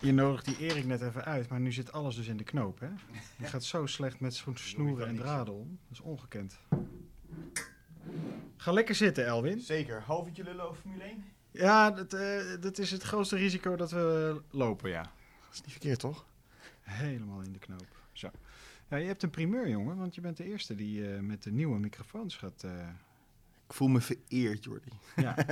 Je nodigt die Erik net even uit, maar nu zit alles dus in de knoop, hè? Je gaat zo slecht met snoeren en draden om. Dat is ongekend. Ga lekker zitten, Elwin. Zeker. Half uurtje lullen over Formule 1? Ja, dat, eh, dat is het grootste risico dat we lopen, ja. Dat is niet verkeerd, toch? Helemaal in de knoop. Zo. Ja, je hebt een primeur, jongen, want je bent de eerste die eh, met de nieuwe microfoons gaat... eh, Ik voel me vereerd, Jordi. ja.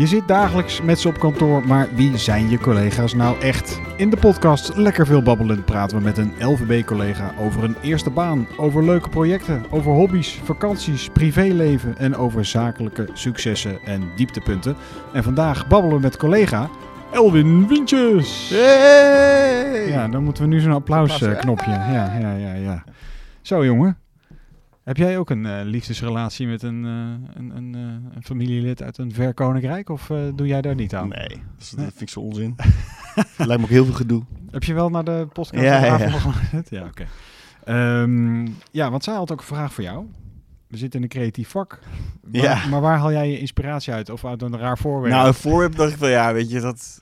Je zit dagelijks met ze op kantoor, maar wie zijn je collega's nou echt? In de podcast Lekker Veel Babbelen praten we met een LVB-collega over een eerste baan, over leuke projecten, over hobby's, vakanties, privéleven en over zakelijke successen en dieptepunten. En vandaag babbelen we met collega Elwin Wientjes. Hey! Ja, dan moeten we nu zo'n Applaus, applausknopje. Ja, ja, ja, ja. Zo, jongen. Heb jij ook een eh, liefdesrelatie met een, eh, een, een, eh, een familielid uit een ver koninkrijk? Of doe jij daar niet aan? Nee, dat, is- Nee. dat vind ik zo onzin. Lijkt me ook heel veel gedoe. Heb je wel naar de podcast Ja, van ja, ja. Ja, oké. Ehm, ja, want zij had ook een vraag voor jou. We zitten in een creatief vak. Maar, Ja. maar waar haal jij je inspiratie uit? Of uit een raar voorwerp? Nou, een voorwerp dacht ik van ja, weet je, dat...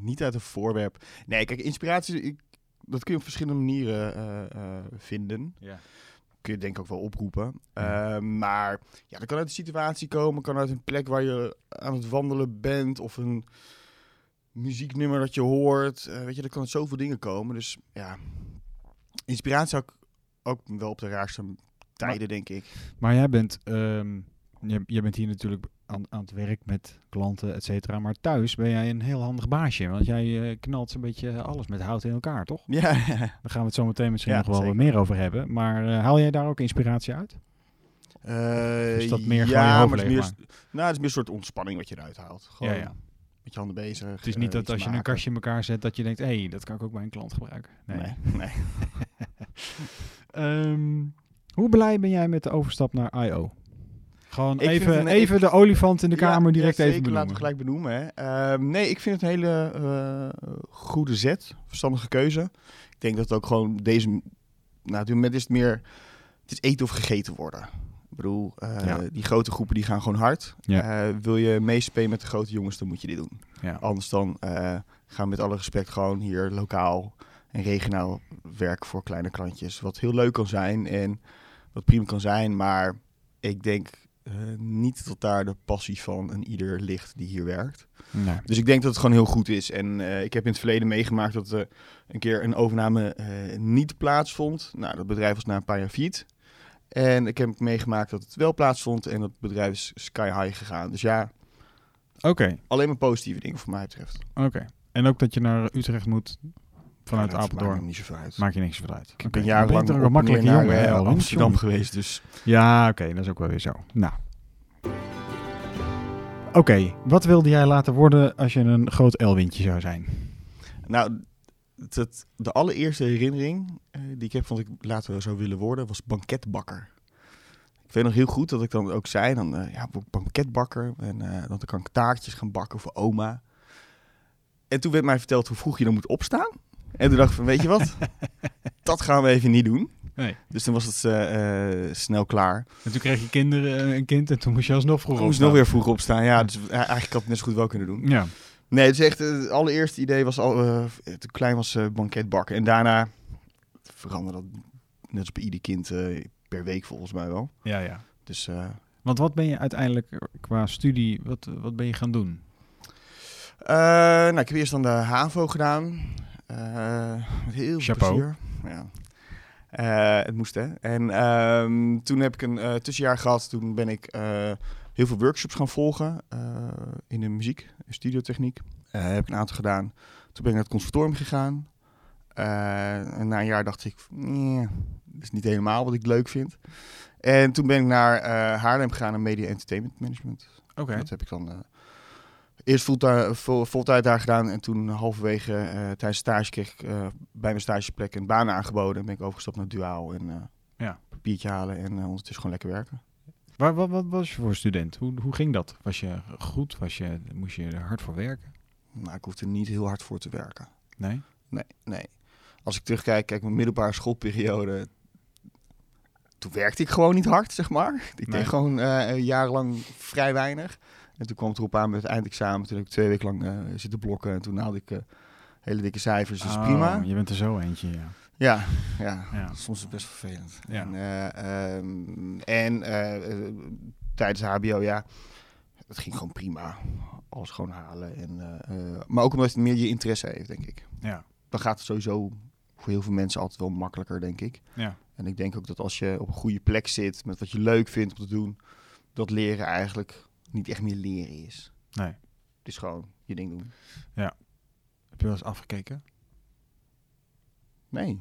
niet uit een voorwerp. Nee, kijk, inspiratie, ik, dat kun je op verschillende manieren vinden. ja. Kun je denk ik ook wel oproepen. Ja. Eh, maar ja, dat kan uit een situatie komen, kan uit een plek waar je aan het wandelen bent of een muzieknummer dat je hoort. Eh, weet je, er kan uit zoveel dingen komen. Dus ja, inspiratie ook, ook wel op de raarste tijden, denk ik. Maar jij bent, ehm, je, je bent hier natuurlijk aan, aan het werk met klanten, et cetera. Maar thuis ben jij een heel handig baasje. Want jij eh, knalt een beetje alles met hout in elkaar, toch? Ja, Daar gaan we het zo meteen misschien Ja, nog wel zeker. meer over hebben. Maar eh, haal jij daar ook inspiratie uit? Eh, is dat meer ja, gewoon je hoofd maar het is meer, nou, het is meer een soort ontspanning wat je eruit haalt. Gewoon Ja, ja. met je handen bezig. Het is niet eh, dat als je een kastje in elkaar zet, dat je denkt, hé, hey, dat kan ik ook bij een klant gebruiken. Nee. Nee, nee. Ehm, hoe blij ben jij met de overstap naar I.O.? Gewoon Ik vind even, een- even ik- de olifant in de Ja, kamer ja, direct zeker, even benoemen. Laten we gelijk benoemen. Hè. Ehm, nee, ik vind het een hele eh, goede zet. Verstandige keuze. Ik denk dat het ook gewoon deze... Nou, op dit moment is het meer... Het is eten of gegeten worden. Ik bedoel, eh, Ja. die grote groepen die gaan gewoon hard. Eh, wil je meespelen met de grote jongens, dan moet je dit doen. Ja. Anders dan gaan we met alle respect gewoon hier lokaal en regionaal werken voor kleine klantjes. Wat heel leuk kan zijn en wat prima kan zijn. Maar ik denk eh, niet dat daar de passie van een ieder ligt die hier werkt. Nee. Dus ik denk dat het gewoon heel goed is. En eh, ik heb in het verleden meegemaakt dat er een keer een overname eh, niet plaatsvond. Nou, dat bedrijf was na een paar jaar failliet. En ik heb meegemaakt dat het wel plaatsvond en dat bedrijf is sky high gegaan. Dus ja, Oké, alleen maar positieve dingen voor mij betreft. oké. En ook dat je naar Utrecht moet vanuit Ja, Apeldoorn. maakt me niet zoveel uit. Maak je niks van uit. Ik ben jarenlang een makkelijke jongen, naar, eh, Elwin? Amsterdam geweest. Dus Ja, oké, dat is ook wel weer zo. Nou. Oké, wat wilde jij laten worden als je een groot Elwintje zou zijn? Nou, de allereerste herinnering eh, die ik heb van dat ik later zou willen worden, was banketbakker. Ik weet nog heel goed dat ik dan ook zei, dan eh, ja, banketbakker. En dan kan ik taartjes gaan bakken voor oma. En toen werd mij verteld hoe vroeg je dan moet opstaan. En toen dacht ik van, weet je wat? dat gaan we even niet doen. Nee. Dus toen was het eh, eh, snel klaar. En toen kreeg je kinderen, eh, een kind en toen moest je alsnog vroeg Ik moest nog weer vroeg opstaan. Ja, dus eigenlijk had ik het net zo goed wel kunnen doen. Ja, Nee, het is echt, het allereerste idee was al, toen klein was, banketbakken. En daarna veranderde dat net als bij ieder kind per week volgens mij wel. ja, ja. Dus Want wat ben je uiteindelijk qua studie, wat, wat ben je gaan doen? nou, ik heb eerst dan de HAVO gedaan. Eh, met heel veel Chapeau. plezier. Ja. Eh, het moest hè. En ehm, toen heb ik een eh, tussenjaar gehad. Toen ben ik heel veel workshops gaan volgen in de muziek, studiotechniek. Heb ik een aantal gedaan. Toen ben ik naar het conservatorium gegaan. En na een jaar dacht ik, nee, dat is niet helemaal wat ik leuk vind. En toen ben ik naar Haarlem gegaan naar Media Entertainment Management. Oké. Dat heb ik dan eerst fulltime, voltijd daar gedaan. En toen halverwege eh, tijdens stage kreeg ik eh, bij mijn stageplek een baan aangeboden. En ben ik overgestapt naar Duaal en eh Ja. papiertje halen. En ondertussen gewoon lekker werken. Waar, wat, wat was je voor student? Hoe, hoe ging dat? Was je goed? Was je, moest je er hard voor werken? Maar ik hoefde er niet heel hard voor te werken. Nee? Nee, nee. Als ik terugkijk, kijk mijn middelbare schoolperiode. toen werkte ik gewoon niet hard, zeg maar. Ik Nee. deed gewoon jarenlang vrij weinig. En toen kwam het erop aan met het eindexamen. Toen heb ik twee weken lang eh, zitten blokken. En toen haalde ik eh, hele dikke cijfers, dus Oh, prima. Je bent er zo eentje, ja. Ja, ja, Ja. soms is het best vervelend. Ja. En, eh, ehm, en tijdens HBO, ja, het ging gewoon prima. Alles gewoon halen. En, eh, eh, maar ook omdat het meer je interesse heeft, denk ik. Ja. Dan gaat het sowieso voor heel veel mensen altijd wel makkelijker, denk ik. Ja. En ik denk ook dat als je op een goede plek zit met wat je leuk vindt om te doen, dat leren eigenlijk niet echt meer leren is. Nee. Het is gewoon je ding doen. Heb je wel eens afgekeken? Nee.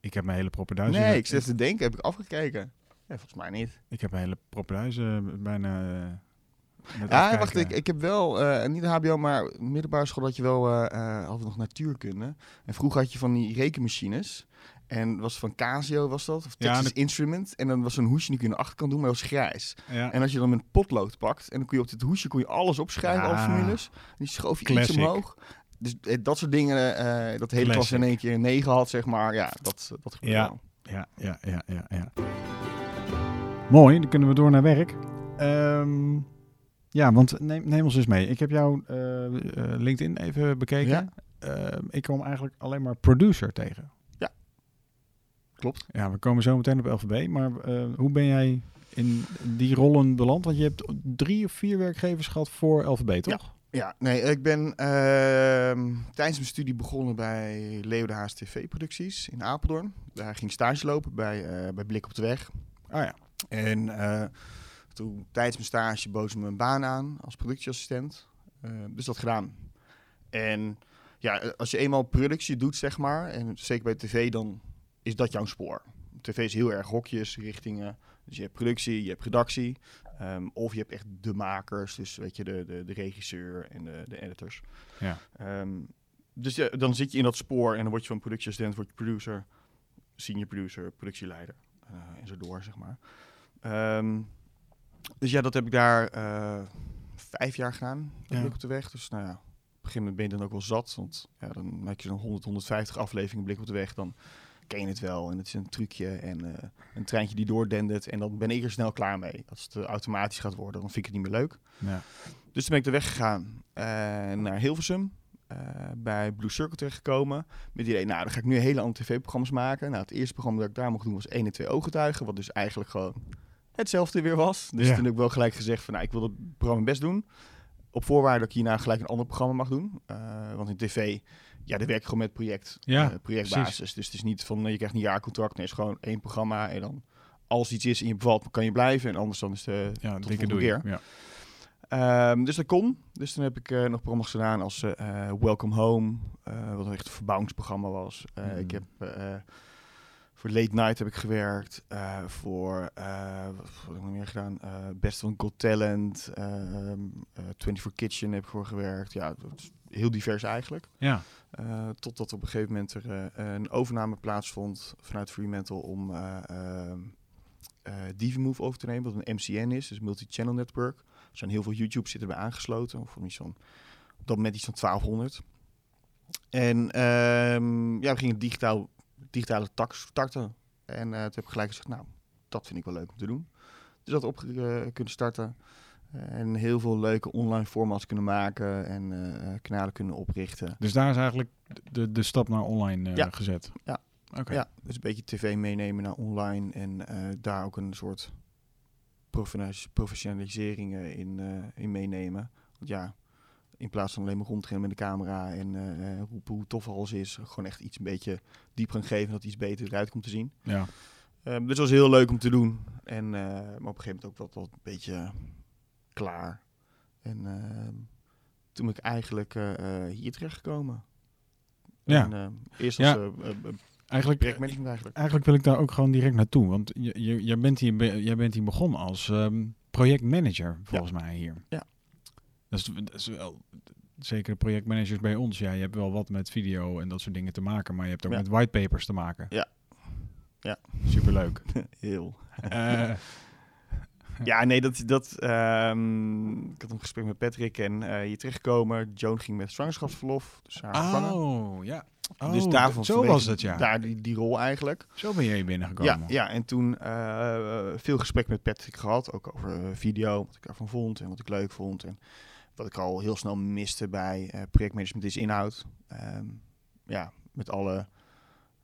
Ik heb mijn hele proppenduis... Nee, ik zit te denken, heb ik afgekeken? Ja, volgens mij niet. Ik heb mijn hele eh, bijna... eh, Ja, wacht, ik, ik heb wel, eh, niet de HBO, maar middelbare school had je wel, eh eh, hadden we nog natuurkunde. En vroeger had je van die rekenmachines. En was van Casio was dat, of Ja, Texas de- Instrument. En dan was zo'n hoesje die kun je aan de achterkant doen, maar dat was grijs. Ja. En als je dan met een potlood pakt, en dan kun je op dit hoesje kon je alles opschrijven, Ja. alle formules. En die schoof je Classic. iets omhoog. Dus eh, dat soort dingen, eh, dat hele klas in één keer een 9 had, zeg maar. Ja, dat, dat gebeurde Ja. wel. Ja, ja, ja, ja, ja. Mooi, dan kunnen we door naar werk. Ehm, ja, want neem, neem ons eens mee. Ik heb jouw eh, eh, LinkedIn even bekeken. Ja. Ehm, ik kwam eigenlijk alleen maar producer tegen. Klopt. Ja, we komen zo meteen op LVB. Maar eh, hoe ben jij in die rollen beland? Want je hebt drie of vier werkgevers gehad voor LVB, toch? Ja, nee, ik ben ehm, tijdens mijn studie begonnen bij Leo de Haas TV-producties in Apeldoorn. Daar ging stage lopen bij, eh, bij Blik op de Weg. Ah ja. En eh, toen tijdens mijn stage bood ze me een baan aan als productieassistent. Eh, dus dat gedaan. En ja, eh, als je eenmaal productie doet, zeg maar, en zeker bij tv, dan is dat jouw spoor. TV is heel erg hokjes, richtingen. Dus je hebt productie, je hebt redactie. ehm, of je hebt echt de makers, dus weet je, de, de, de regisseur en de, de editors. Ja. Ehm, dus ja, dan zit je in dat spoor en dan word je van productieassistent, word je producer, senior producer, productieleider eh, en zo door, zeg maar. Ehm, dus ja, dat heb ik daar eh, vijf jaar gedaan, Ja. Op de weg. Dus nou ja, op een gegeven moment ben je dan ook wel zat, want ja, dan maak je zo'n 100, 150 afleveringen Blik op de weg, dan ken je het wel en het is een trucje en eh, een treintje die doordendert en dan ben ik er snel klaar mee. Als het eh, automatisch gaat worden, dan vind ik het niet meer leuk. ja. Dus toen ben ik de weg gegaan naar Hilversum. bij Blue Circle terechtgekomen. Met het idee, nou, dan ga ik nu hele andere tv-programma's maken. Nou, het eerste programma dat ik daar mocht doen was 1 en 2 ooggetuigen. Wat dus eigenlijk gewoon hetzelfde weer was. Dus Ja. toen heb ik wel gelijk gezegd van, nou, ik wil het programma best doen. Op voorwaarde dat ik hierna gelijk een ander programma mag doen. Eh, want in tv, ja, daar werk ik gewoon met project, Ja, eh, projectbasis. Dus het is niet van, eh, je krijgt een jaarcontract. Nee, het is gewoon één programma. En dan, als iets is en je bevalt, kan je blijven. En anders dan is de Ja, tot dikke keer. Ja. Ehm, dus dat kon. Dus toen heb ik eh, nog programma's gedaan als eh, eh, Welcome Home, eh, wat echt een verbouwingsprogramma was. Eh, Mm. Ik heb eh, voor Late Night heb ik gewerkt. eh, voor eh, wat heb ik nog meer gedaan? Eh, Best van Got Talent. ehm eh 24 Kitchen heb ik voor gewerkt. Ja, heel divers eigenlijk. ja. Totdat op een gegeven moment er een overname plaatsvond vanuit Fremantle om eh ehm, eh, DiviMove over te nemen, wat een MCN is, dus Multi-Channel Network. Er zijn heel veel YouTube zitten bij aangesloten, of van, op dat moment iets van 1200. En ehm, ja, we gingen digitaal, digitale tak starten. En eh toen heb ik gelijk gezegd, nou, dat vind ik wel leuk om te doen. Dus dat op eh, kunnen starten. En heel veel leuke online formats kunnen maken en eh, kanalen kunnen oprichten. Dus daar is eigenlijk de, de stap naar online Ja. gezet. Ja. Oké. Ja, dus een beetje tv meenemen naar online en daar ook een soort professionalis- professionalisering in, in meenemen. Want ja, in plaats van alleen maar rondrennen met de camera en eh, eh, roepen hoe tof alles is, gewoon echt iets een beetje diep gaan geven, dat iets beter eruit komt te zien. Ja. Ehm, dus dat was heel leuk om te doen. En, eh, maar op een gegeven moment ook wat, wat een beetje klaar. En ehm, toen ben ik eigenlijk eh, eh, hier terechtgekomen. Ja. En, eh, eerst Ja. als eh, eh, eh, Eigenlijk, eigenlijk. eigenlijk wil ik daar ook gewoon direct naartoe. Want jij, bent hier, jij bent hier begonnen als ehm, projectmanager, volgens mij hier. Ja. Dat is, dat is wel, zeker projectmanagers bij ons. Ja, je hebt wel wat met video en dat soort dingen te maken. Maar je hebt ook Ja. met whitepapers te maken. Ja. Ja. Superleuk. Heel. Eh, Ja, nee, dat... dat ehm, ik had een gesprek met Patrick en eh hier terechtgekomen. Joan ging met zwangerschapsverlof, dus haar oh, ja. dus Oh, daarvan zo was het, ja. Daar die, die rol eigenlijk. Zo ben je hier binnengekomen. Ja, ja, en toen eh, veel gesprek met Patrick gehad, ook over video, wat ik ervan vond en wat ik leuk vond. En wat ik al heel snel miste bij eh, projectmanagement is inhoud. Ehm, ja, met alle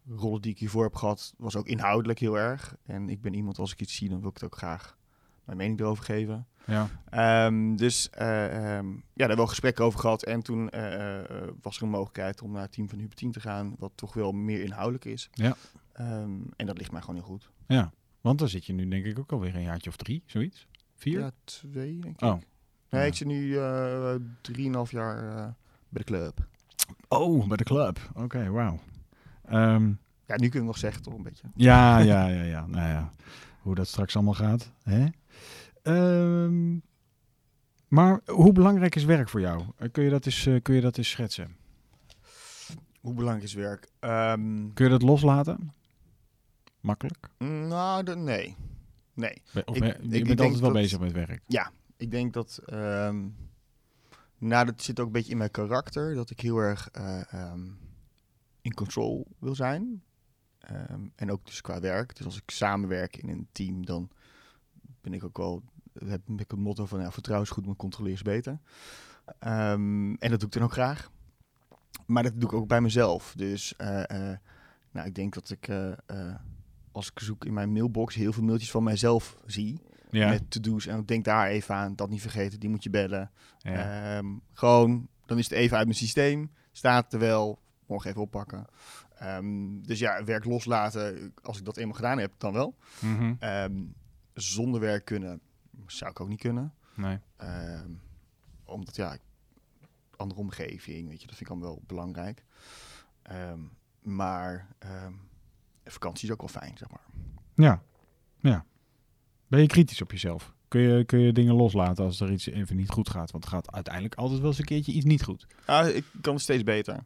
rollen die ik hiervoor heb gehad, was ook inhoudelijk heel erg. En ik ben iemand, als ik iets zie, dan wil ik het ook graag mijn mening erover geven. Ja. Ehm, dus eh, ehm, ja, daar wel gesprekken over gehad. En toen eh, was er een mogelijkheid om naar het team van Hubert 10 te gaan, wat toch wel meer inhoudelijk is. Ja. En dat ligt mij gewoon heel goed. ja. Want dan zit je nu denk ik ook alweer een jaartje of drie, zoiets. Vier? Ja, twee denk ik. Oh. Nee, Ja. ik zit nu eh drieënhalf jaar eh, bij de club. Oh, bij de club. Oké, wauw. Ehm, Ja, nu kun je nog zeggen toch een beetje. ja, ja, ja, ja. Nou ja, hoe dat straks allemaal gaat. Hè? Ehm, maar hoe belangrijk is werk voor jou? Eh, Kun je dat eens, kun je dat eens schetsen? Hoe belangrijk is werk? Ehm, Kun je dat loslaten? Makkelijk? nou, de- nee. Nee. Of Ik- ben- je bent altijd wel dat- bezig met werk. Ik denk dat... ehm nou, dat zit ook een beetje in mijn karakter. Dat ik heel erg eh, ehm, in control wil zijn. Ehm, en ook dus qua werk. Dus als ik samenwerk in een team, dan ben ik ook wel... heb ik het motto van ja, vertrouwen is goed, maar controleer is beter. En dat doe ik dan ook graag. Maar dat doe ik ook bij mezelf. Dus eh, eh, nou, ik denk dat ik... als ik zoek in mijn mailbox heel veel mailtjes van mijzelf zie. Ja. Met to-do's. En denk daar even aan. Dat niet vergeten, die moet je bellen. ja. Ehm, gewoon, dan is het even uit mijn systeem. Staat er wel. Morgen even oppakken. Ehm, dus ja, werk loslaten. Als ik dat eenmaal gedaan heb, dan wel. Mhm. Ehm, zonder werk kunnen, zou ik ook niet kunnen. Nee. Omdat ja, andere omgeving, weet je, dat vind ik allemaal wel belangrijk. Maar vakantie is ook wel fijn, zeg maar. Ja. ja. Ben je kritisch op jezelf? Kun je, kun je dingen loslaten als er iets even niet goed gaat? Want er gaat uiteindelijk altijd wel eens een keertje iets niet goed. Ah, ik kan het steeds beter.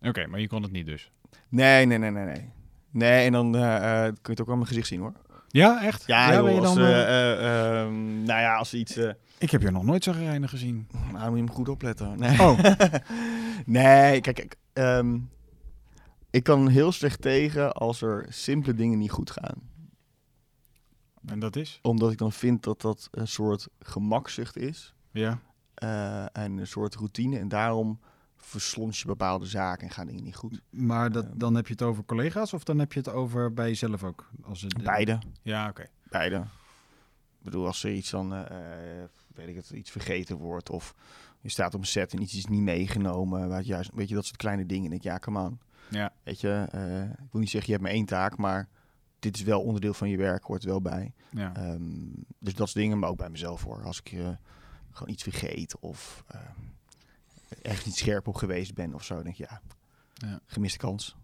Oké, maar je kon het niet dus. Nee, nee, nee, nee, nee. Nee, en dan eh, eh, kun je het ook aan mijn gezicht zien hoor. Ja, echt? Ja, joh, je als, dan, eh, eh, eh, ehm, nou ja, als iets... Ik heb je nog nooit zagrijnig gezien. nou, dan moet je hem goed opletten. Nee, Oh, nee kijk, kijk ehm, ik kan heel slecht tegen als er simpele dingen niet goed gaan. En dat is? Omdat ik dan vind dat dat een soort gemakzucht is. Ja. eh, en een soort routine. En daarom verslons je bepaalde zaken en gaan dingen niet goed. Maar dat, dan heb je het over collega's of dan heb je het over bij jezelf ook? Als het, Beide. Ja, oké. Beide. Ik bedoel, als er iets dan, eh, eh, weet ik het, iets vergeten wordt of je staat op een set en iets is niet meegenomen, waar juist, weet je, dat soort kleine dingen. Ik denk, ja, come on. Ja. Weet je, eh, ik wil niet zeggen je hebt maar één taak, maar dit is wel onderdeel van je werk, hoort wel bij. Ja. Ehm, dus dat soort dingen, maar ook bij mezelf hoor. Als ik eh, gewoon iets vergeet of echt niet scherp op geweest ben of zo, denk ik, ja, Ja. gemiste kans.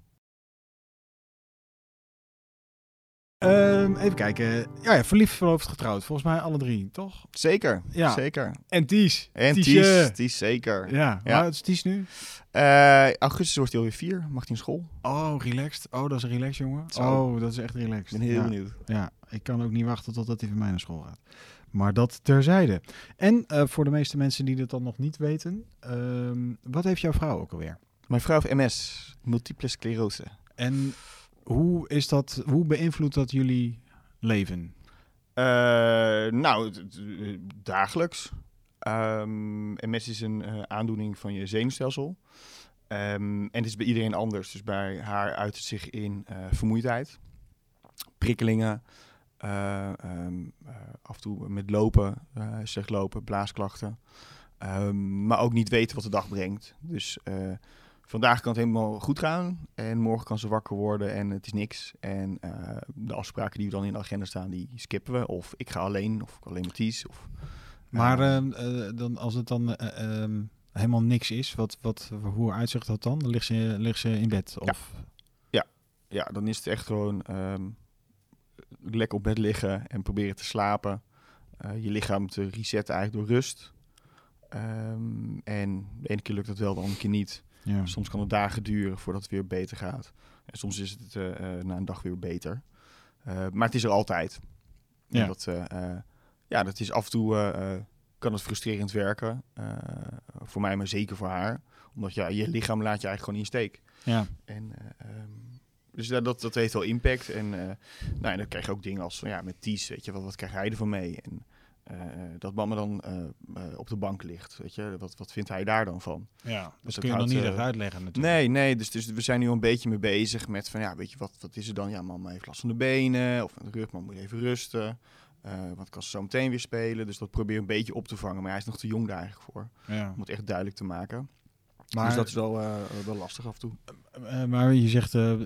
Ehm, even kijken. Ja, ja, verliefd, verloofd, getrouwd. Volgens mij alle drie, toch? Zeker, Ja. zeker. En Ties. En. Ties, Ties zeker. Ja, Ja. het is Ties nu? Eh, augustus wordt hij alweer vier, mag hij in school. Oh, relaxed. Oh, dat is een relaxed, jongen. Zo. Oh, dat is echt relaxed. Ik ben heel ja. benieuwd. Ja, ik kan ook niet wachten totdat hij van mij naar school gaat. Maar dat terzijde. En eh, voor de meeste mensen die dit dan nog niet weten, ehm, wat heeft jouw vrouw ook alweer? Mijn vrouw heeft MS, multiple sclerose. En hoe is dat, hoe beïnvloedt dat jullie leven? Eh, nou, dagelijks. Ehm, MS is een eh, aandoening van je zenuwstelsel. Ehm, en het is bij iedereen anders. Dus bij haar uit het zich in eh, vermoeidheid, prikkelingen, eh, ehm, eh, af en toe met lopen, slecht lopen, blaasklachten. Maar ook niet weten wat de dag brengt. Dus vandaag kan het helemaal goed gaan en morgen kan ze wakker worden en het is niks. En eh, de afspraken die we dan in de agenda staan, die skippen we. Of ik ga alleen, of alleen met Ties. Of, Maar eh, ehm, eh, dan, als het dan eh, ehm, helemaal niks is, wat, wat, hoe uitzicht dat dan? Dan ligt ze, ligt ze in bed? Ja. Of, ja, dan is het echt gewoon ehm, lekker op bed liggen en proberen te slapen. Je lichaam te resetten eigenlijk door rust. Ehm, en de ene keer lukt dat wel, de andere keer niet. Ja. Soms kan het dagen duren voordat het weer beter gaat. En soms is het eh, eh, na een dag weer beter. Eh, maar het is er altijd. En Ja. Dat, ja, dat is af en toe kan het frustrerend werken. Voor mij, maar zeker voor haar. Omdat ja, je lichaam laat je eigenlijk gewoon in steek. Ja. En, eh, ehm, dus dat, dat, dat heeft wel impact. En nou, en dan krijg je ook dingen als van, ja, met Ties, weet je, wat, wat krijg hij ervan mee? En eh, dat mama dan eh, eh, op de bank ligt, weet je, wat, wat vindt hij daar dan van? ja. Dat dat kun je nog houdt, niet echt uitleggen natuurlijk. Nee, nee, dus, dus we zijn nu al een beetje mee bezig met van, ja, weet je, wat, wat is er dan? Ja, mama heeft last van de benen of van de rug, maar moet even rusten. Eh, want kan ze zo meteen weer spelen. Dus dat probeer een beetje op te vangen. Maar hij is nog te jong daar eigenlijk voor. Ja. Om het echt duidelijk te maken. Maar, dus dat is wel, eh, wel lastig af en toe. eh, maar je zegt eh, eh,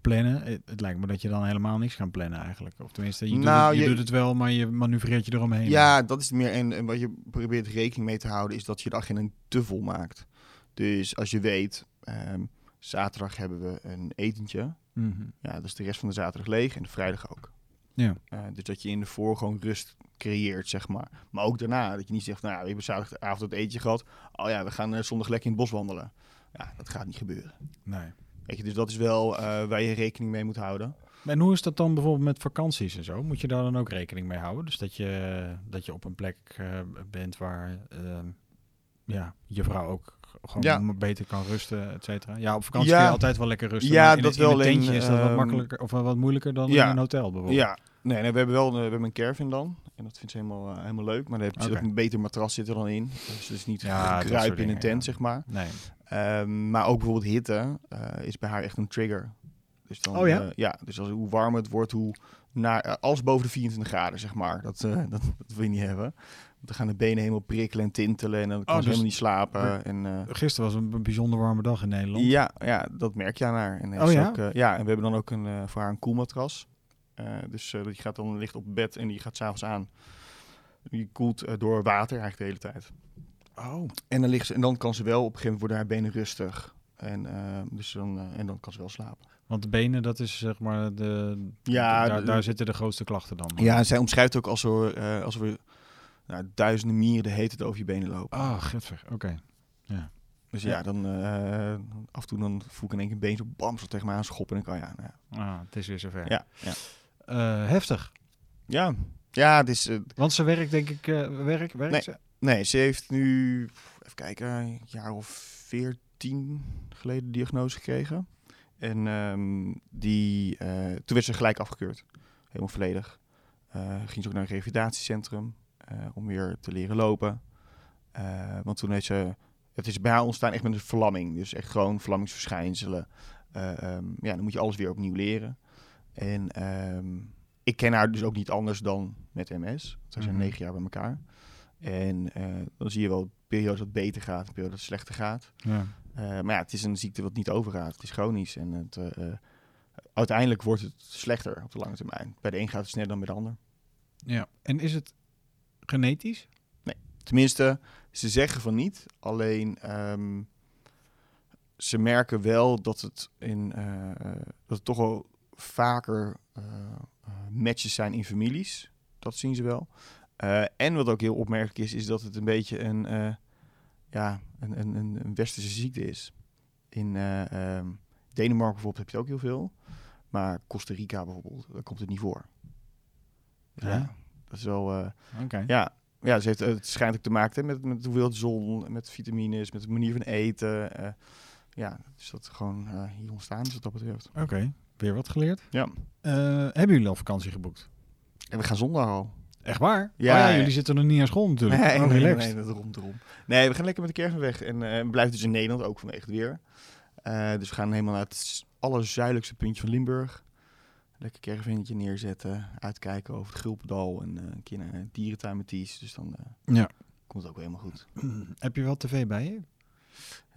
plannen. Het, het lijkt me dat je dan helemaal niks gaat plannen eigenlijk. Of tenminste, je, doet, Nou, het, je je- doet het wel, maar je manoeuvreert je eromheen. Ja, dat is meer. En, en wat je probeert rekening mee te houden, is dat je de agenda te vol maakt. Dus als je weet, ehm, zaterdag hebben we een etentje. Mhm. Ja, dus de rest van de zaterdag leeg en de vrijdag ook. Ja. Eh, dus dat je in de voor gewoon rust creëert, zeg maar. Maar ook daarna, dat je niet zegt, nou ja, we hebben zaterdagavond het etentje gehad. Oh ja, we gaan eh, zondag lekker in het bos wandelen. Ja, dat gaat niet gebeuren. Nee. Weet je, dus dat is wel eh, waar je rekening mee moet houden. En hoe is dat dan bijvoorbeeld met vakanties en zo? Moet je daar dan ook rekening mee houden? Dus dat je, dat je op een plek bent waar ja, je vrouw ook gewoon Ja. beter kan rusten, et cetera. Ja, op vakantie Ja. kun je altijd wel lekker rusten. Ja, in dat het, in wel, een tentje is dat wat ehm, makkelijker of wat moeilijker dan ja. in een hotel bijvoorbeeld. Ja, nee, nee we hebben wel een, we hebben een caravan dan. En dat vindt ze helemaal, eh, helemaal leuk. Maar daar heb je een beter matras zit er dan in. Dus het is niet Ja, in een tent, zeg maar. Nee. Ehm, maar ook bijvoorbeeld hitte eh, is bij haar echt een trigger. Dus dan, Oh ja? eh, ja, dus als, hoe warmer het wordt, hoe naar, eh, alles boven de 24 graden, zeg maar. Dat, eh, dat, dat wil je niet hebben. Dan gaan de benen helemaal prikkelen en tintelen en dan kan Oh, ze dus- helemaal niet slapen. En, eh, Gisteren was een bijzonder warme dag in Nederland. ja, ja, dat merk je aan haar. En Oh ja? Ook, eh, ja, en we hebben dan ook een, eh, voor haar een koelmatras. Dus die gaat dan ligt op bed en die gaat s'avonds aan. Die koelt door water eigenlijk de hele tijd. Oh. En dan, ligt ze, en dan kan ze wel op een gegeven moment worden haar benen rustig. En, dus dan, en dan kan ze wel slapen. Want de benen, dat is zeg maar de... Ja, daar, zitten de grootste klachten dan. Ja, zij omschrijft ook als eh, als er nou, duizenden mieren de hete tijd over je benen lopen. Ah, getver. Oké. Dus ja. ja, dan eh, af en toe dan voel ik in één keer een been zo bam zo tegen me aan schoppen. En ik, oh ja, nou ja. Ah, het is weer zover. Ja, ja. Eh, heftig. ja. Ja, het is, eh, Want ze werkt denk ik... werk, werkt Nee. ze? Nee, ze heeft nu, even kijken, een jaar of veertien geleden diagnose gekregen. En ehm, die, toen werd ze gelijk afgekeurd. Helemaal volledig. Ging ze ook naar een revalidatiecentrum om weer te leren lopen. Eh, want toen heeft ze, het is bij haar ontstaan echt met een verlamming. Dus echt gewoon verlammingsverschijnselen. Eh, ehm, ja, dan moet je alles weer opnieuw leren. En ehm, ik ken haar dus ook niet anders dan met MS. Zij zijn Mhm. negen jaar bij elkaar. En eh, dan zie je wel periodes dat beter gaat, periodes dat slechter gaat. Ja. Eh, maar ja, het is een ziekte wat niet overgaat. Het is chronisch. En het, eh, eh, uiteindelijk wordt het slechter op de lange termijn. Bij de een gaat het sneller dan bij de ander. ja. En is het genetisch? Tenminste, ze zeggen van niet. Alleen ehm, ze merken wel dat het, in, eh, eh, dat het toch wel vaker eh, eh, matches zijn in families. Dat zien ze wel. Eh, en wat ook heel opmerkelijk is, is dat het een beetje een, eh, ja, een, een, een, westerse ziekte is. In eh, ehm, Denemarken bijvoorbeeld heb je het ook heel veel. Maar Costa Rica bijvoorbeeld, daar komt het niet voor. Ja, Ja. Dat is wel... eh, ja, ja ze heeft, het schijnt ook te maken hè, met, met hoeveel zon, met vitamines, met de manier van eten. eh, ja, dus dat gewoon eh, hier ontstaan is wat dat betreft. Oké. Weer wat geleerd. Ja. Eh, hebben jullie al vakantie geboekt? En we gaan zondag al. Echt waar? Ja, Oh ja, ja. jullie zitten nog niet aan school natuurlijk. Nee, oh, nee, nee, dat erom, erom. Nee, we gaan lekker met de caravan weg. En eh, we blijven dus in Nederland, ook vanwege het weer. Eh, dus we gaan helemaal naar het allerzuidelijkste puntje van Limburg. Lekker caravannetje neerzetten, uitkijken over het Gulpendal en eh, een keer naar een dierentuin met Ties. Dus dan eh, Ja. komt het ook helemaal goed. Heb je wel tv bij je?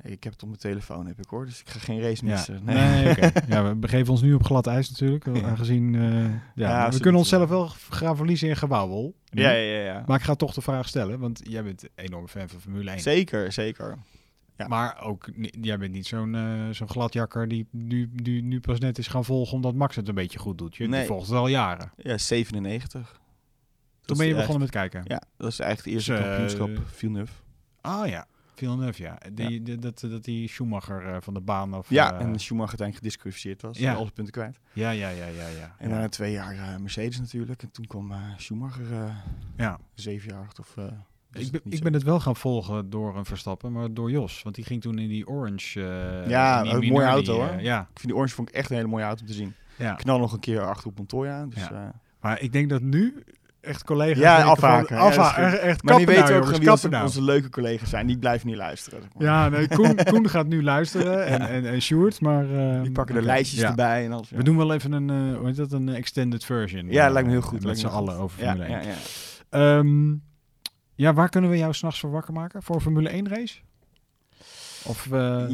Ik heb het op mijn telefoon, heb ik hoor. Dus ik ga geen race Ja. missen. Nee, oké. Ja, we begeven ons nu op glad ijs natuurlijk. Aangezien, eh, ja, Ja, we kunnen onszelf wel gaan verliezen in gewauwel. Ja, ja, ja. ja. Maar ik ga toch de vraag stellen, want jij bent een enorme fan van Formule 1. Zeker, zeker. Ja. Maar ook, jij bent niet zo'n eh, zo'n gladjakker die nu, nu, nu pas net is gaan volgen omdat Max het een beetje goed doet. Je Nee. volgt het al jaren. Ja, 97. Dat Toen ben je begonnen met kijken. Ja, dat is eigenlijk het eerste Dus, eh, kampioenschap Villeneuve. Ah ja, Villeneuve ja. Die, die- dat, dat die Schumacher eh, van de baan of... Ja, eh, en Schumacher uiteindelijk gedisqualificeerd was. Ja. Ja. Al zijn punten kwijt. ja, ja, ja, ja, ja. En ja. daarna twee jaar Mercedes natuurlijk. En toen kwam Schumacher, ja. zeven jaar achter. Of, eh, ik, ben, ik ben het wel gaan volgen door een Verstappen, maar door Jos. Want die ging toen in die orange... eh, Ja, die een mooie auto, die, hoor. eh, ja, Ik vind die Orange vond ik echt een hele mooie auto om te zien. ja. Knal nog een keer achter op Montoya. Dus, Ja. eh, Maar ik denk dat nu echt collega's... Ja, afhaken. van, Ja, echt, echt maar die weten nou, ook jongens, wie nou. onze leuke collega's zijn. Die blijven niet luisteren. zeg maar. Ja, nee, Koen, Koen gaat nu luisteren en, en, en Sjoerd, maar... eh, Die pakken de lijstjes erbij en alles. We doen wel even een, eh, hoe heet dat, een extended version. Ja, eh, lijkt me heel goed. Met z'n allen over ja, Formule 1. Ja, waar kunnen we jou s'nachts voor wakker maken? Voor een Formule 1 race? Of, eh,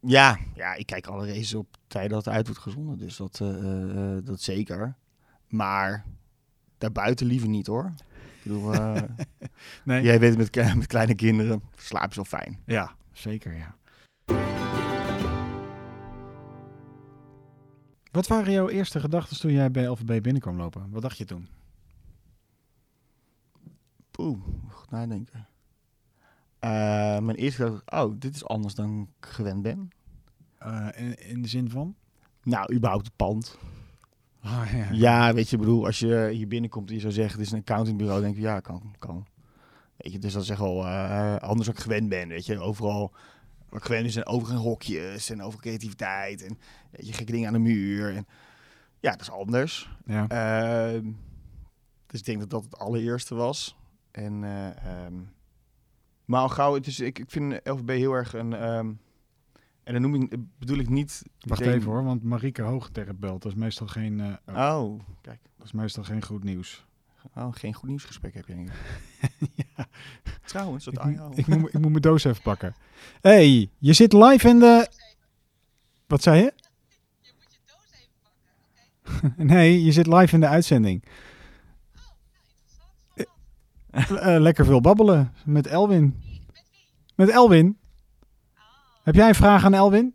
Ja, ja, ik kijk alle races op tijd dat het uit wordt gezonden. Dus dat, eh, eh, dat zeker. Maar daarbuiten liever niet hoor. Ik bedoel, nee? jij weet het met, met kleine kinderen slaap je zo fijn. Ja, zeker ja. Wat waren jouw eerste gedachten toen jij bij LVB binnenkwam lopen? Wat dacht je toen? Oeh, goed nadenken. Eh, mijn eerste gedachte, oh, dit is anders dan ik gewend ben. Eh, in, in de zin van? Nou, überhaupt het pand. Ah, ja. Ja, weet je, ik bedoel, als je hier binnenkomt en je zou zeggen, het is een accountingbureau, denk ik, ja, kan, kan. Weet je, dus dat is echt wel eh, anders dan ik gewend ben, weet je. Overal, wat ik gewend ben, zijn overal hokjes en over creativiteit en weet je, gekke dingen aan de muur. En, ja, dat is anders. Ja. Ehm, dus ik denk dat dat het allereerste was. En, eh, ehm, maar al gauw, het is, ik, ik vind LVB heel erg een... ehm, en dan noem ik, bedoel ik niet... Wacht meteen- even hoor, want Marieke Hoogterp belt. Dat is meestal geen, eh, oh, Oh, kijk. dat is meestal geen goed nieuws. Oh, geen goed nieuwsgesprek heb je denk ik. ja, Trouwens, dat ik, aan moet- jou. ik, moet, ik moet mijn doos even pakken. hey, je zit live in de... Wat zei je? nee, je zit live in de uitzending. Eh, lekker veel babbelen met Elwin. Met Elwin? Heb jij een vraag aan Elwin?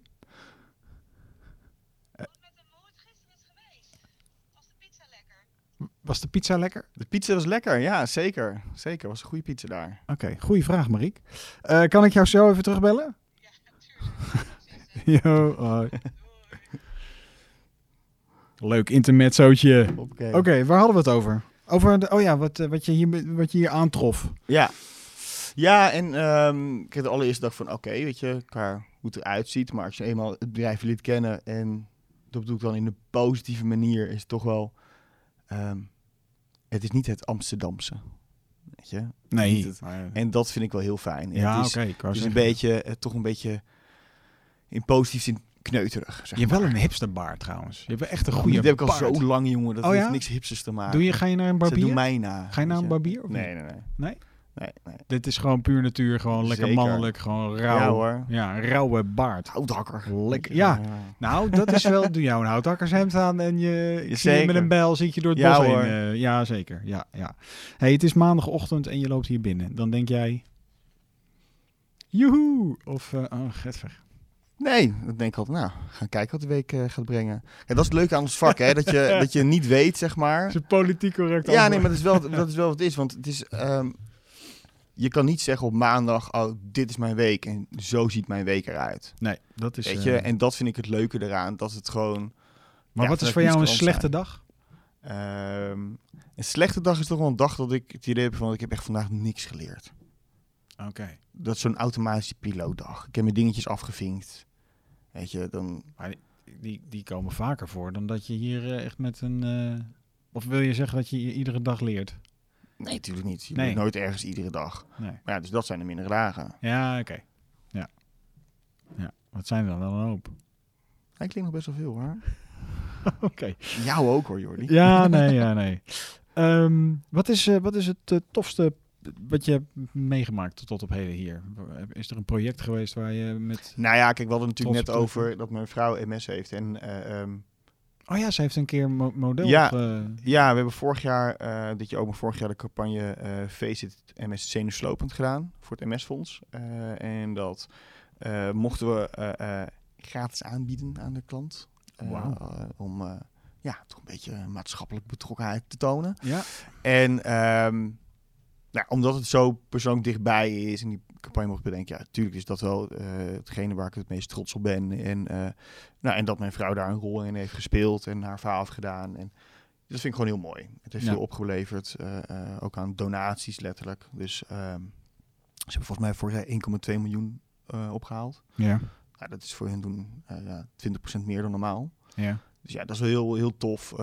Was de pizza lekker? De pizza was lekker, ja, zeker. Zeker, was een goede pizza daar. Oké, goede vraag, Mariek. Eh, kan ik jou zo even terugbellen? Yo, hoi. Leuk intermezzootje. Oké. Oké, waar hadden we het over? Over de, oh ja, wat, eh, wat, je hier, wat je hier aantrof. Ja. Ja, en ehm, ik heb de allereerste dag van, oké, weet je, qua hoe het eruit ziet. Maar als je eenmaal het bedrijf liet kennen, en dat bedoel ik dan in een positieve manier, is het toch wel... ehm, het is niet het Amsterdamse, weet je. Nee. Het- En dat vind ik wel heel fijn. Ja, het oké. het is een beetje, eh, toch een beetje in positief zin kneuterig, zeg Je hebt wel een hipsterbaard trouwens. Je hebt echt een Die goede heb ik al baard. zo lang, jongen. Dat Oh heeft ja? niks hipsters te maken. Doe je, ga je naar een Ze doen barbier? mij na. Ga je naar een barbier? Of Nee, nee, nee. Nee? Nee, nee. Dit is gewoon puur natuur. Gewoon lekker Zeker. mannelijk. Gewoon rauw. Ja hoor. Ja, rauwe baard. Houthakker. Lekker. Ja, nou, dat is wel... Doe jou een houthakkershemd aan en je, je met een bijl zit je door het Ja, bos hoor. heen. eh, ja, zeker. Ja, ja. Hey, het is maandagochtend en je loopt hier binnen. Dan denk jij... Joehoe! Of, eh oh, getver. Nee, dan denk ik altijd, nou, gaan kijken wat de week eh, gaat brengen. Ja, dat is het leuke aan ons vak, hè. Dat je, dat je niet weet, zeg maar. is een politiek correct Ja, nee, maar dat is wel, dat is wel wat het is. Want het is, ehm, je kan niet zeggen op maandag, oh, dit is mijn week. En zo ziet mijn week eruit. Nee, dat is... Weet eh, je, en dat vind ik het leuke eraan. Dat het gewoon... maar ja, wat is voor jou een slechte dag? Ehm, een slechte dag is toch wel een dag dat ik het idee heb van, ik heb echt vandaag niks geleerd. Oké. Dat is zo'n automatische pilootdag. Ik heb mijn dingetjes afgevinkt. Weet je, dan... Die, die komen vaker voor dan dat je hier eh, echt met een... eh, Of wil je zeggen dat je iedere dag leert? Nee, natuurlijk niet. Je Nee. bent nooit ergens iedere dag. Nee. Maar ja, dus dat zijn de mindere dagen. Ja, oké. Ja. Ja, wat zijn er dan wel een hoop? Hij klinkt nog best wel veel, hoor. oké. Jou ook, hoor, Jordi. Ja, nee, ja, nee. Ehm, wat, is, eh, wat is het tofste wat je hebt meegemaakt tot op heden hier? Is er een project geweest waar je met... Nou ja, kijk, we hadden natuurlijk net over dat mijn vrouw MS heeft. En eh, ehm, Oh ja, ze heeft een keer mo- model. Ja. eh, ja, we hebben vorig jaar, eh, dit jaar ook, vorig jaar de campagne eh Face It MS zenuwslopend gedaan voor het MS-fonds. En dat mochten we gratis aanbieden aan de klant. Eh, om ja, toch een beetje maatschappelijk betrokkenheid te tonen. ja. En ehm, nou, omdat het zo persoonlijk dichtbij is en die campagne mocht bedenken, ja, natuurlijk is dat wel eh, hetgene waar ik het meest trots op ben. En, eh, nou, en dat mijn vrouw daar een rol in heeft gespeeld en haar verhaal heeft gedaan. En dat vind ik gewoon heel mooi. Het heeft Ja. veel opgeleverd, eh, ook aan donaties letterlijk. Dus ehm, Ze hebben volgens mij vorig jaar 1,2 miljoen eh, opgehaald. Ja. Nou, dat is voor hen doen eh, ja, 20% meer dan normaal. Ja. Dus ja, dat is wel heel, heel tof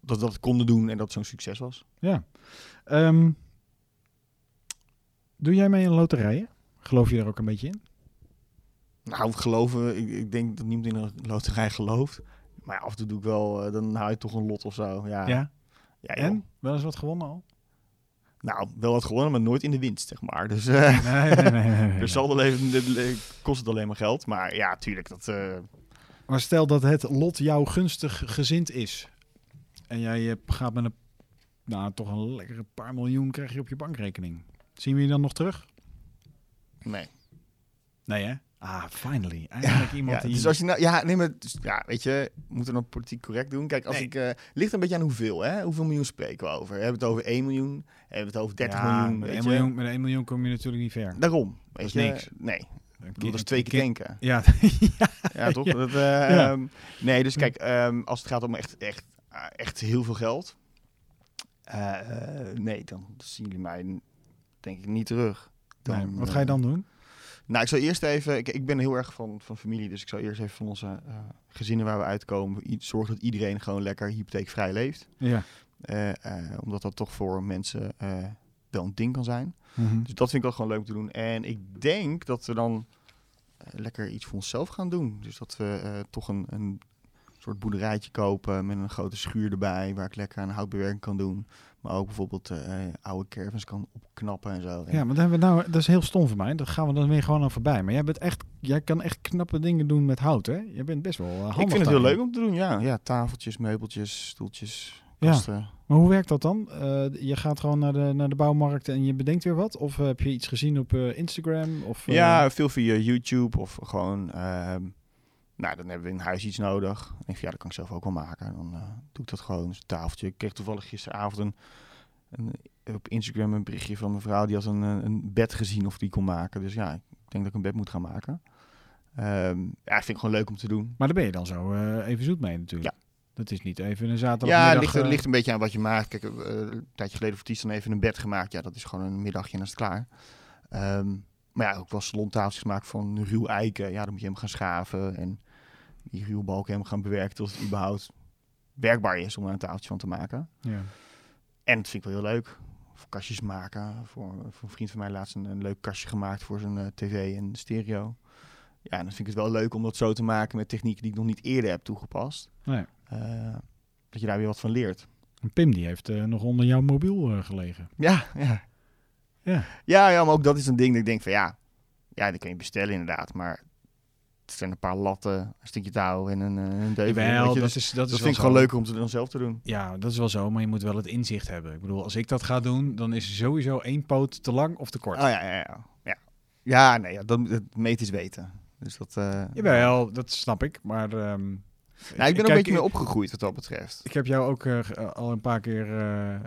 dat we dat konden doen en dat zo'n succes was. ja. Ehm, doe jij mee in loterijen? Geloof je er ook een beetje in? Nou, geloven, ik, ik denk dat niemand in een loterij gelooft. Maar ja, af en toe doe ik wel, eh, dan haal je toch een lot of zo. Ja, ja. joh. En? Wel eens wat gewonnen al? Nou, wel wat gewonnen, maar nooit in de winst, zeg maar. Dus eh Nee, nee, nee. nee, nee. dus kost het alleen maar geld. Maar ja, tuurlijk, dat... eh, Maar stel dat het lot jou gunstig gezind is. En jij gaat met een, nou, toch een lekkere paar miljoen krijg je op je bankrekening. Zien we je dan nog terug? nee. Nee hè? Ah, finally. Iemand Ja, die... dus als je nou, ja, nee, maar, dus, ja, weet je, we moeten dan politiek correct doen. Kijk, als Nee. ik, eh, ligt een beetje aan hoeveel, hè? Hoeveel miljoen spreken we over? Hebben we het over 1 miljoen? Hebben we het over 30 Ja, miljoen? Met weet 1 je? miljoen, met 1 miljoen kom je natuurlijk niet ver. Daarom, weet is je? niks. Nee, ik bedoel, dat is twee keer denken. Ja, Ja, toch? Dat, eh, ehm, nee, dus kijk, ehm, als het gaat om echt, echt, ah, echt heel veel geld, eh, eh, nee, dan zien jullie mij denk ik niet terug. Dan, nee, wat ga je eh, dan doen? Nou, ik zou eerst even. Ik, ik ben heel erg van, van familie, dus ik zou eerst even van onze eh, gezinnen waar we uitkomen. Zorgen dat iedereen gewoon lekker hypotheekvrij leeft. Ja. Eh, eh, omdat dat toch voor mensen eh, wel een ding kan zijn. Mhm. Dus dat vind ik wel gewoon leuk om te doen. En ik denk dat we dan eh, lekker iets voor onszelf gaan doen. Dus dat we eh, toch een, een soort boerderijtje kopen met een grote schuur erbij, waar ik lekker aan houtbewerking kan doen. Maar ook bijvoorbeeld eh, oude caravans kan opknappen en zo. Ja, maar dat, hebben we nou, dat is heel stom voor mij. Dat gaan we dan weer gewoon aan voorbij. Maar jij, bent echt, jij kan echt knappe dingen doen met hout, hè? Je bent best wel eh, handig ik vind het heel leuk om te doen, ja. Ja, tafeltjes, meubeltjes, stoeltjes, Ja. kasten. Maar hoe werkt dat dan? Eh, je gaat gewoon naar de, naar de bouwmarkt en je bedenkt weer wat? Of heb je iets gezien op Instagram? Of, Ja, veel via YouTube of gewoon... nou, dan hebben we in huis iets nodig. En ik denk van, ja, dat kan ik zelf ook wel maken. Dan eh, doe ik dat gewoon, dus een tafeltje. Ik kreeg toevallig gisteravond een, een, op Instagram een berichtje van een vrouw... die had een, eh, een bed gezien of die kon maken. Dus ja, ik denk dat ik een bed moet gaan maken. Ehm, ja, vind ik gewoon leuk om te doen. Maar daar ben je dan zo eh, even zoet mee natuurlijk. Dat is niet even een Ja, zaterdagmiddag... het ligt, het ligt een beetje aan wat je maakt. Kijk, een tijdje geleden voor Ties dan even een bed gemaakt. Ja, dat is gewoon een middagje en dan is het klaar. Ehm, maar ja, ook wel salontafeltjes gemaakt van ruw eiken. Ja, dan moet je hem gaan schaven en die ruwe balken helemaal gaan bewerken tot het überhaupt werkbaar is om er een tafeltje van te maken. ja. En dat vind ik wel heel leuk. Voor kastjes maken. Voor, voor een vriend van mij laatst een, een leuk kastje gemaakt voor zijn eh, tv en stereo. Ja, en dan vind ik het wel leuk om dat zo te maken met technieken die ik nog niet eerder heb toegepast. Nee. Eh, dat je daar weer wat van leert. En Pim die heeft eh, nog onder jouw mobiel gelegen. Ja, ja. Ja. Ja, ja, maar ook dat is een ding dat ik denk van ja, ja, dat kun je bestellen inderdaad, maar het zijn een paar latten, een stukje touw en een, eh, een deuvel. Dat, dus is, dat, dat is vind ik zo. gewoon leuker om te dan zelf te doen. Ja, dat is wel zo, maar je moet wel het inzicht hebben. Ik bedoel, als ik dat ga doen, dan is sowieso één poot te lang of te kort. Oh ja, ja, ja. Ja, ja nee, ja, dat, dat meet is weten. Dus dat... eh Jawel, dat snap ik, maar... ehm, Nou, ik ben er een beetje mee opgegroeid wat dat betreft. Ik heb jou ook eh, eh, al een paar keer eh,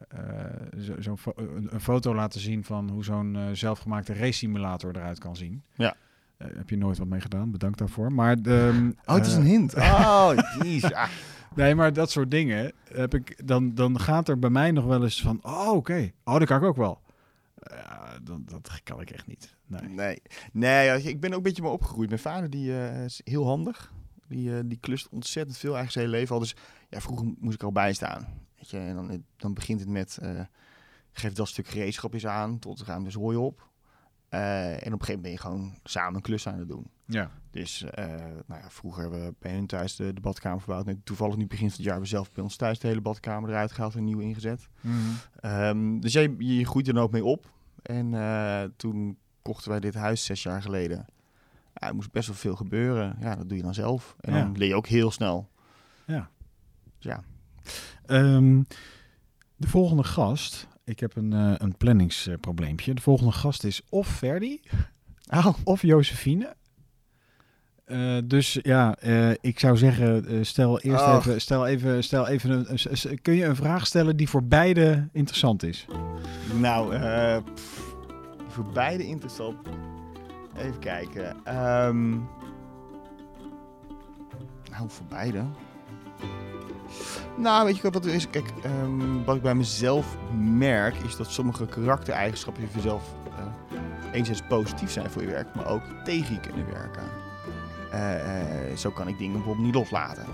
zo- fo- een, een foto laten zien van hoe zo'n zelfgemaakte race simulator eruit kan zien. Ja. Heb je nooit wat mee gedaan, bedankt daarvoor. Maar, de, Oh, het is een hint. Oh, jeez. Ah. Nee, maar dat soort dingen heb ik, dan, dan gaat er bij mij nog wel eens van, oh oké, oh dat kan ik ook wel. Ja, dat, dat kan ik echt niet. Nee. Nee, nee ik ben ook een beetje mee opgegroeid. Mijn vader die, is heel handig. Die, eh, die klust ontzettend veel, eigenlijk zijn hele leven al. Dus ja, vroeger moest ik al bijstaan. Weet je, en dan, dan begint het met, eh geef dat stuk gereedschapjes aan, tot ruim de zooi op. Eh, en op een gegeven moment ben je gewoon samen een klus aan het doen. Ja. Dus eh, nou ja, vroeger hebben we bij hun thuis de, de badkamer verbouwd. Nu, toevallig nu begin van het jaar hebben we zelf bij ons thuis de hele badkamer eruit gehaald en nieuw ingezet. Mhm. Ehm, dus jij, je groeit er dan ook mee op. En eh, toen kochten wij dit huis zes jaar geleden. Ja, er moest best wel veel gebeuren. Ja, dat doe je dan zelf. En Ja. dan leer je ook heel snel. Ja. Dus ja. Ehm, de volgende gast, ik heb een, eh, een planningsprobleempje. De volgende gast is of Ferdi Oh. of Josephine. Eh, dus ja, eh, ik zou zeggen, stel eerst Oh. even, stel even, stel even een, kun je een vraag stellen die voor beide interessant is? Nou, pff, voor beide interessant. Even kijken. Ehm, nou, voor beide. Nou, weet je wat er is? Kijk, ehm, wat ik bij mezelf merk, is dat sommige karaktereigenschappen voor jezelf eh, enerzijds positief zijn voor je werk, maar ook tegen je kunnen werken. Eh, eh, zo kan ik dingen bijvoorbeeld niet loslaten.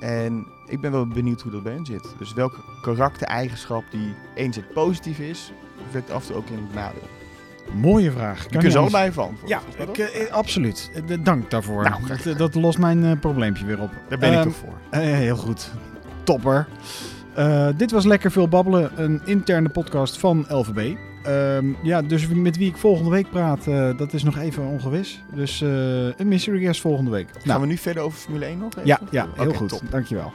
En ik ben wel benieuwd hoe dat bij hen zit. Dus welke karaktereigenschap die enerzijds positief is, werkt af en toe ook in het nadeel. Mooie vraag. Je Kan kunt je ze anders- allebei van. Ja, ik, eh, absoluut. Eh, dank daarvoor. Nou, graag dat, dat lost mijn eh, probleempje weer op. Daar ben ik Ehm, toch voor. Eh, heel goed. Topper. Eh, dit was Lekker Veel Babbelen, een interne podcast van LVB. Ehm, ja, dus met wie ik volgende week praat, eh, dat is nog even ongewis. Dus eh, een mystery guest volgende week. Gaan we nu verder over Formule 1 nog even? ja, ja, heel Oké, goed. top. Dankjewel.